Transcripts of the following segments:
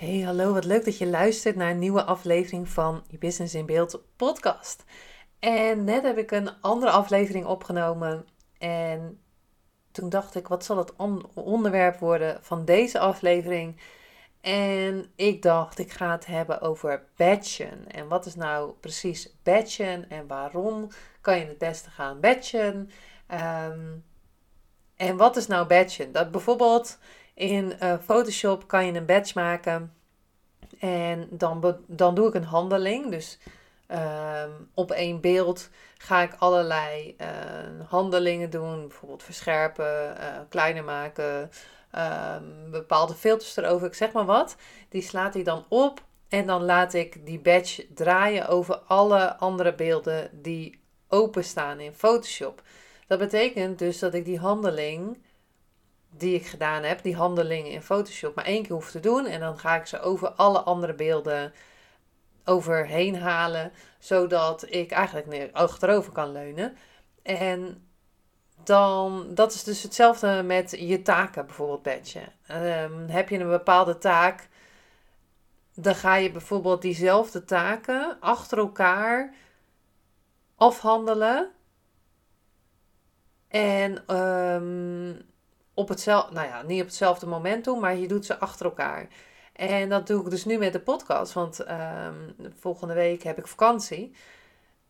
Hey, hallo, wat leuk dat je luistert naar een nieuwe aflevering van je Business in Beeld podcast. En net heb ik een andere aflevering opgenomen en toen dacht ik, wat zal het onderwerp worden van deze aflevering? En ik dacht, ik ga het hebben over batchen. En wat is nou precies batchen en waarom kan je het beste gaan batchen? Ehm, en wat is nou batchen? Dat bijvoorbeeld in uh, Photoshop kan je een badge maken. En dan, dan doe ik een handeling. Dus um, op één beeld ga ik allerlei uh, handelingen doen. Bijvoorbeeld verscherpen, uh, kleiner maken. Um, bepaalde filters erover, ik zeg maar wat. Die slaat hij dan op. En dan laat ik die badge draaien over alle andere beelden die openstaan in Photoshop. Dat betekent dus dat ik die handeling die ik gedaan heb, die handelingen in Photoshop, maar één keer hoef te doen. En dan ga ik ze over alle andere beelden overheen halen, zodat ik eigenlijk achterover kan leunen. En dan, dat is dus hetzelfde met je taken bijvoorbeeld badgen. Um, heb je een bepaalde taak, dan ga je bijvoorbeeld diezelfde taken achter elkaar afhandelen. En um, op hetzelfde, nou ja, niet op hetzelfde moment doen, maar je doet ze achter elkaar. En dat doe ik dus nu met de podcast, want ehm, volgende week heb ik vakantie.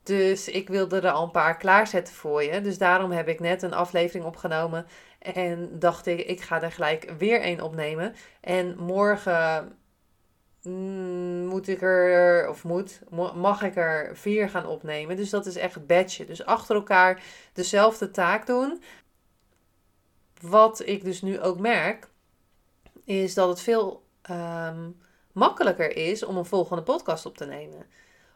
Dus ik wilde er al een paar klaarzetten voor je. Dus daarom heb ik net een aflevering opgenomen. En dacht ik, ik ga er gelijk weer een opnemen. En morgen mm, moet ik er, of moet, mag ik er vier gaan opnemen. Dus dat is echt het badge. Dus achter elkaar dezelfde taak doen wat ik dus nu ook merk, is dat het veel um, makkelijker is om een volgende podcast op te nemen.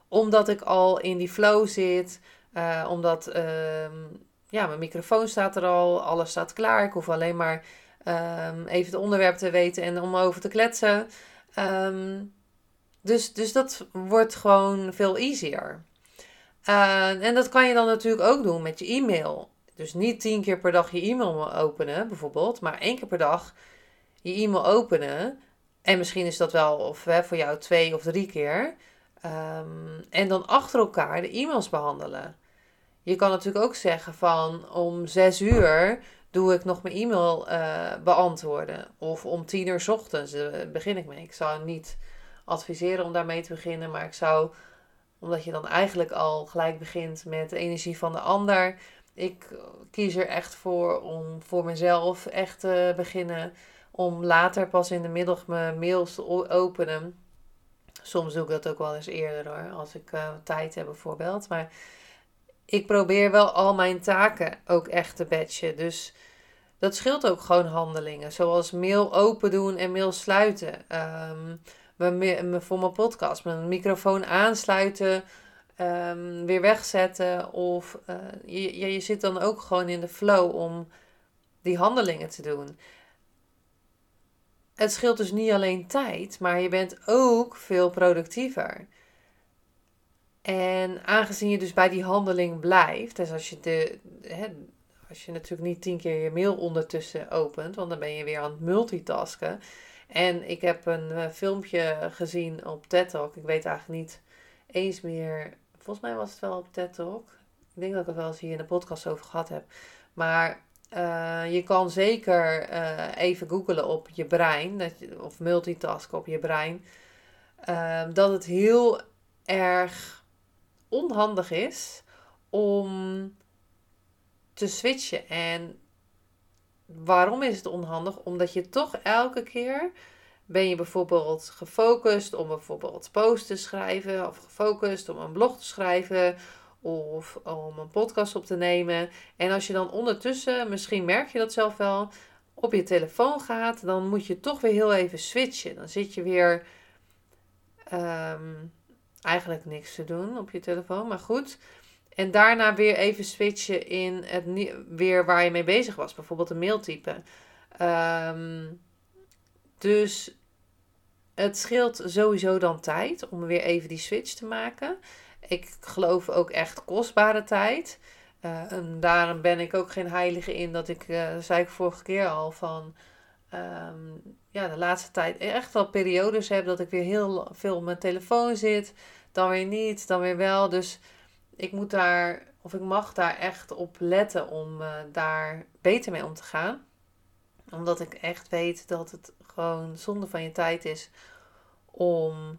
Omdat ik al in die flow zit, uh, omdat um, ja, mijn microfoon staat er al, alles staat klaar. Ik hoef alleen maar um, even het onderwerp te weten en om over te kletsen. dus, dus dat wordt gewoon veel easier. Uh, en dat kan je dan natuurlijk ook doen met je e-mail. Dus niet tien keer per dag je e-mail openen, bijvoorbeeld, maar één keer per dag je e-mail openen. En misschien is dat wel of, hè, voor jou twee of drie keer. Um, en dan achter elkaar de e-mails behandelen. Je kan natuurlijk ook zeggen van om zes uur doe ik nog mijn e-mail uh, beantwoorden. Of om tien uur ochtends uh, begin ik mee. Ik zou niet adviseren om daarmee te beginnen, maar ik zou, omdat je dan eigenlijk al gelijk begint met de energie van de ander, ik kies er echt voor om voor mezelf echt te beginnen. Om later pas in de middag mijn mails te openen. Soms doe ik dat ook wel eens eerder hoor, als ik uh, tijd heb bijvoorbeeld. Maar ik probeer wel al mijn taken ook echt te batchen. Dus dat scheelt ook gewoon handelingen. Zoals mail open doen en mail sluiten. Um, voor mijn podcast, mijn microfoon aansluiten um, weer wegzetten. Of uh, je, je zit dan ook gewoon in de flow om die handelingen te doen. Het scheelt dus niet alleen tijd, maar je bent ook veel productiever. En aangezien je dus bij die handeling blijft, dus als je, de, hè, als je natuurlijk niet tien keer je mail ondertussen opent, want dan ben je weer aan het multitasken. En ik heb een uh, filmpje gezien op TED Talk, ik weet eigenlijk niet eens meer Volgens mij was het wel op TED Talk. Ik denk dat ik het wel eens hier in de podcast over gehad heb. Maar uh, je kan zeker uh, even googlen op je brein. Dat of multitasken op je brein. Uh, dat het heel erg onhandig is om te switchen. En waarom is het onhandig? Omdat je toch elke keer ben je bijvoorbeeld gefocust om bijvoorbeeld post te schrijven of gefocust om een blog te schrijven of om een podcast op te nemen. En als je dan ondertussen, misschien merk je dat zelf wel, op je telefoon gaat, dan moet je toch weer heel even switchen. Dan zit je weer ehm, eigenlijk niks te doen op je telefoon, maar goed. En daarna weer even switchen in het weer waar je mee bezig was. Bijvoorbeeld een mail typen. Ehm, dus het scheelt sowieso dan tijd om weer even die switch te maken. Ik geloof ook echt kostbare tijd. Uh, en daarom ben ik ook geen heilige in dat ik, uh, zei ik vorige keer al, van ehm, ja, de laatste tijd echt wel periodes heb dat ik weer heel veel op mijn telefoon zit. Dan weer niet, dan weer wel. Dus ik moet daar, of ik mag daar echt op letten om uh, daar beter mee om te gaan. Omdat ik echt weet dat het gewoon zonde van je tijd is om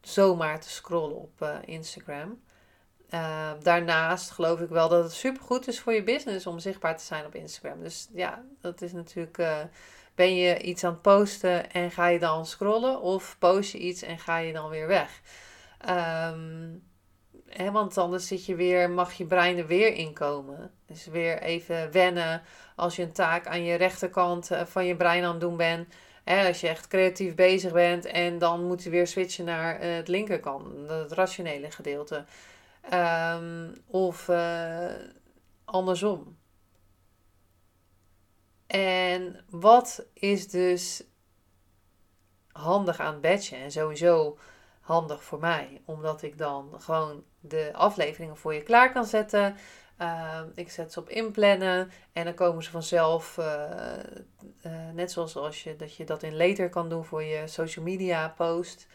zomaar te scrollen op uh, Instagram. Uh, daarnaast geloof ik wel dat het supergoed is voor je business om zichtbaar te zijn op Instagram. Dus ja, dat is natuurlijk. Uh, ben je iets aan het posten en ga je dan scrollen? Of post je iets en ga je dan weer weg? Um, hè, want anders zit je weer, mag je brein er weer inkomen. Dus weer even wennen als je een taak aan je rechterkant van je brein aan het doen bent als je echt creatief bezig bent en dan moet je weer switchen naar uh, het linkerkant, het rationele gedeelte. Um, of uh, andersom. En wat is dus handig aan badgen en sowieso handig voor mij, omdat ik dan gewoon de afleveringen voor je klaar kan zetten. Ehm, ik zet ze op inplannen en dan komen ze vanzelf, uh, uh, net zoals als je, dat je dat in later kan doen voor je social media post,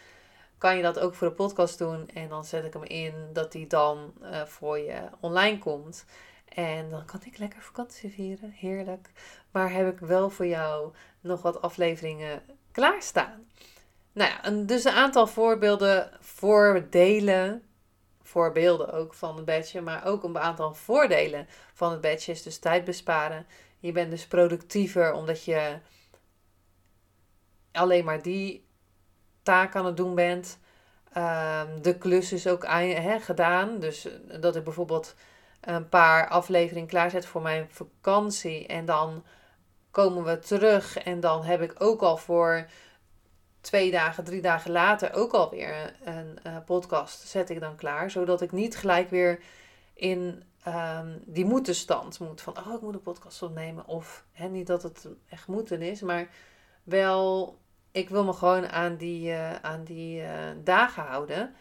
kan je dat ook voor de podcast doen. En dan zet ik hem in dat die dan voor je online komt. En dan kan ik lekker vakantie vieren, heerlijk. Maar heb ik wel voor jou nog wat afleveringen klaarstaan. Nou ja, dus een aantal voorbeelden, voordelen voorbeelden ook van het badge, maar ook een aantal voordelen van het badge is dus tijd besparen. Je bent dus productiever omdat je alleen maar die taak aan het doen bent. Um, de klus is ook he, gedaan. Dus eh, dat ik bijvoorbeeld een paar afleveringen klaarzet voor mijn vakantie. En dan komen we terug. En dan heb ik ook al voor twee dagen, drie dagen later ook alweer een uh, podcast zet ik dan klaar. Zodat ik niet gelijk weer in um, die moeten-stand moet. Van, oh, ik moet een podcast opnemen. Of hè, niet dat het echt moeten is, maar wel, ik wil me gewoon aan die, uh, aan die uh, dagen houden.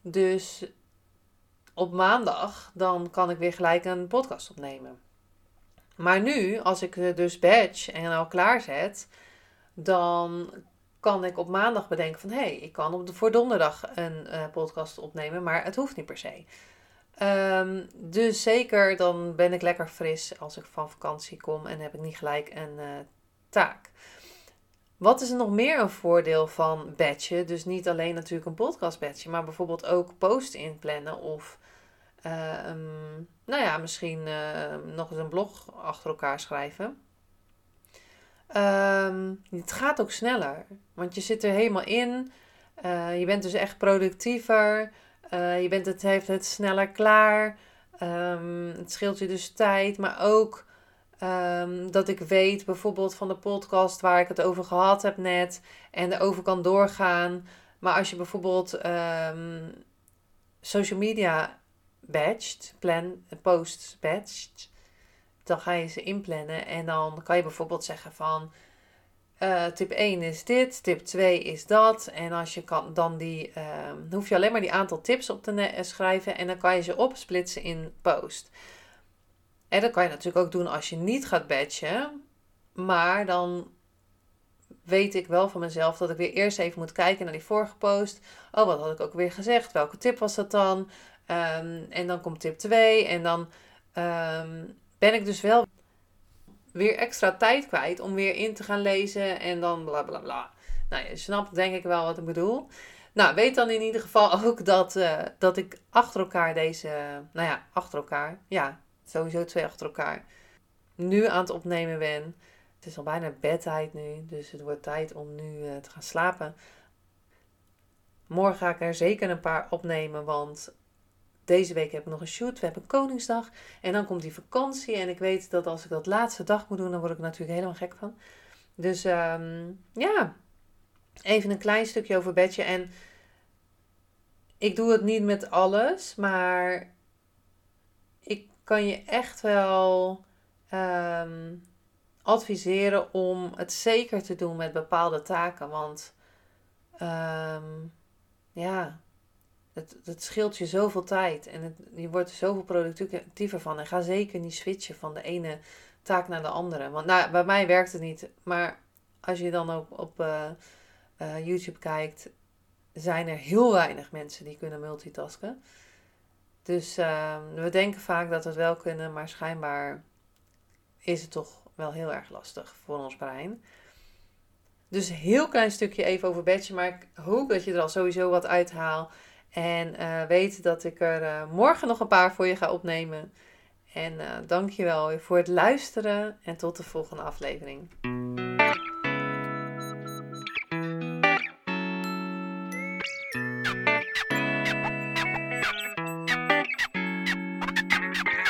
Dus op maandag, dan kan ik weer gelijk een podcast opnemen. Maar nu, als ik dus badge en al klaarzet, dan kan ik op maandag bedenken van hé, hey, ik kan op de, voor donderdag een uh, podcast opnemen, maar het hoeft niet per se. Um, dus zeker dan ben ik lekker fris als ik van vakantie kom en heb ik niet gelijk een uh, taak. Wat is er nog meer een voordeel van badge? Dus niet alleen natuurlijk een podcast badge, maar bijvoorbeeld ook post inplannen of um, nou ja, misschien nog eens een blog achter elkaar schrijven. Um, het gaat ook sneller, want je zit er helemaal in. Uh, je bent dus echt productiever. Uh, je bent het, heeft het sneller klaar. Um, het scheelt je dus tijd, maar ook um, dat ik weet bijvoorbeeld van de podcast waar ik het over gehad heb net en erover kan doorgaan. Maar als je bijvoorbeeld social media badged, plan, posts badged, dan ga je ze inplannen en dan kan je bijvoorbeeld zeggen van uh, tip 1 is dit, tip 2 is dat. En als je kan dan die, uh, hoef je alleen maar die aantal tips op te schrijven en dan kan je ze opsplitsen in post. En dat kan je natuurlijk ook doen als je niet gaat batchen. Maar dan weet ik wel van mezelf dat ik weer eerst even moet kijken naar die vorige post. Oh, wat had ik ook weer gezegd? Welke tip was dat dan? Um, en dan komt tip 2 en dan um, ben ik dus wel weer extra tijd kwijt om weer in te gaan lezen en dan bla bla bla. Nou, je snapt denk ik wel wat ik bedoel. Nou, weet dan in ieder geval ook dat, uh, dat ik achter elkaar deze, nou ja, achter elkaar, ja, sowieso twee achter elkaar, nu aan het opnemen ben. Het is al bijna bedtijd nu, dus het wordt tijd om nu uh, te gaan slapen. Morgen ga ik er zeker een paar opnemen, want deze week heb ik nog een shoot. We hebben Koningsdag. En dan komt die vakantie. En ik weet dat als ik dat laatste dag moet doen, dan word ik natuurlijk helemaal gek van. Dus ehm, ja, even een klein stukje over bedje. En ik doe het niet met alles, maar ik kan je echt wel ehm, adviseren om het zeker te doen met bepaalde taken. Want um, ja, het, scheelt je zoveel tijd en je wordt er zoveel productiever van. En ga zeker niet switchen van de ene taak naar de andere. Want nou, bij mij werkt het niet. Maar als je dan ook op uh, uh, YouTube kijkt, zijn er heel weinig mensen die kunnen multitasken. Dus uh, we denken vaak dat we het wel kunnen, maar schijnbaar is het toch wel heel erg lastig voor ons brein. Dus heel klein stukje even over bedje, maar ik hoop dat je er al sowieso wat uithaalt. En uh, weet dat ik er uh, morgen nog een paar voor je ga opnemen. En uh, dankjewel voor het luisteren en tot de volgende aflevering.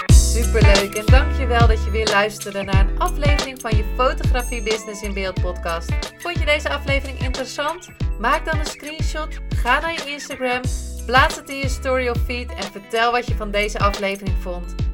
Superleuk en dankjewel dat je weer luisterde naar een aflevering van je Fotografie Business in Beeld podcast. Vond je deze aflevering interessant? Maak dan een screenshot, ga naar je Instagram Plaats het in je story of feed en vertel wat je van deze aflevering vond.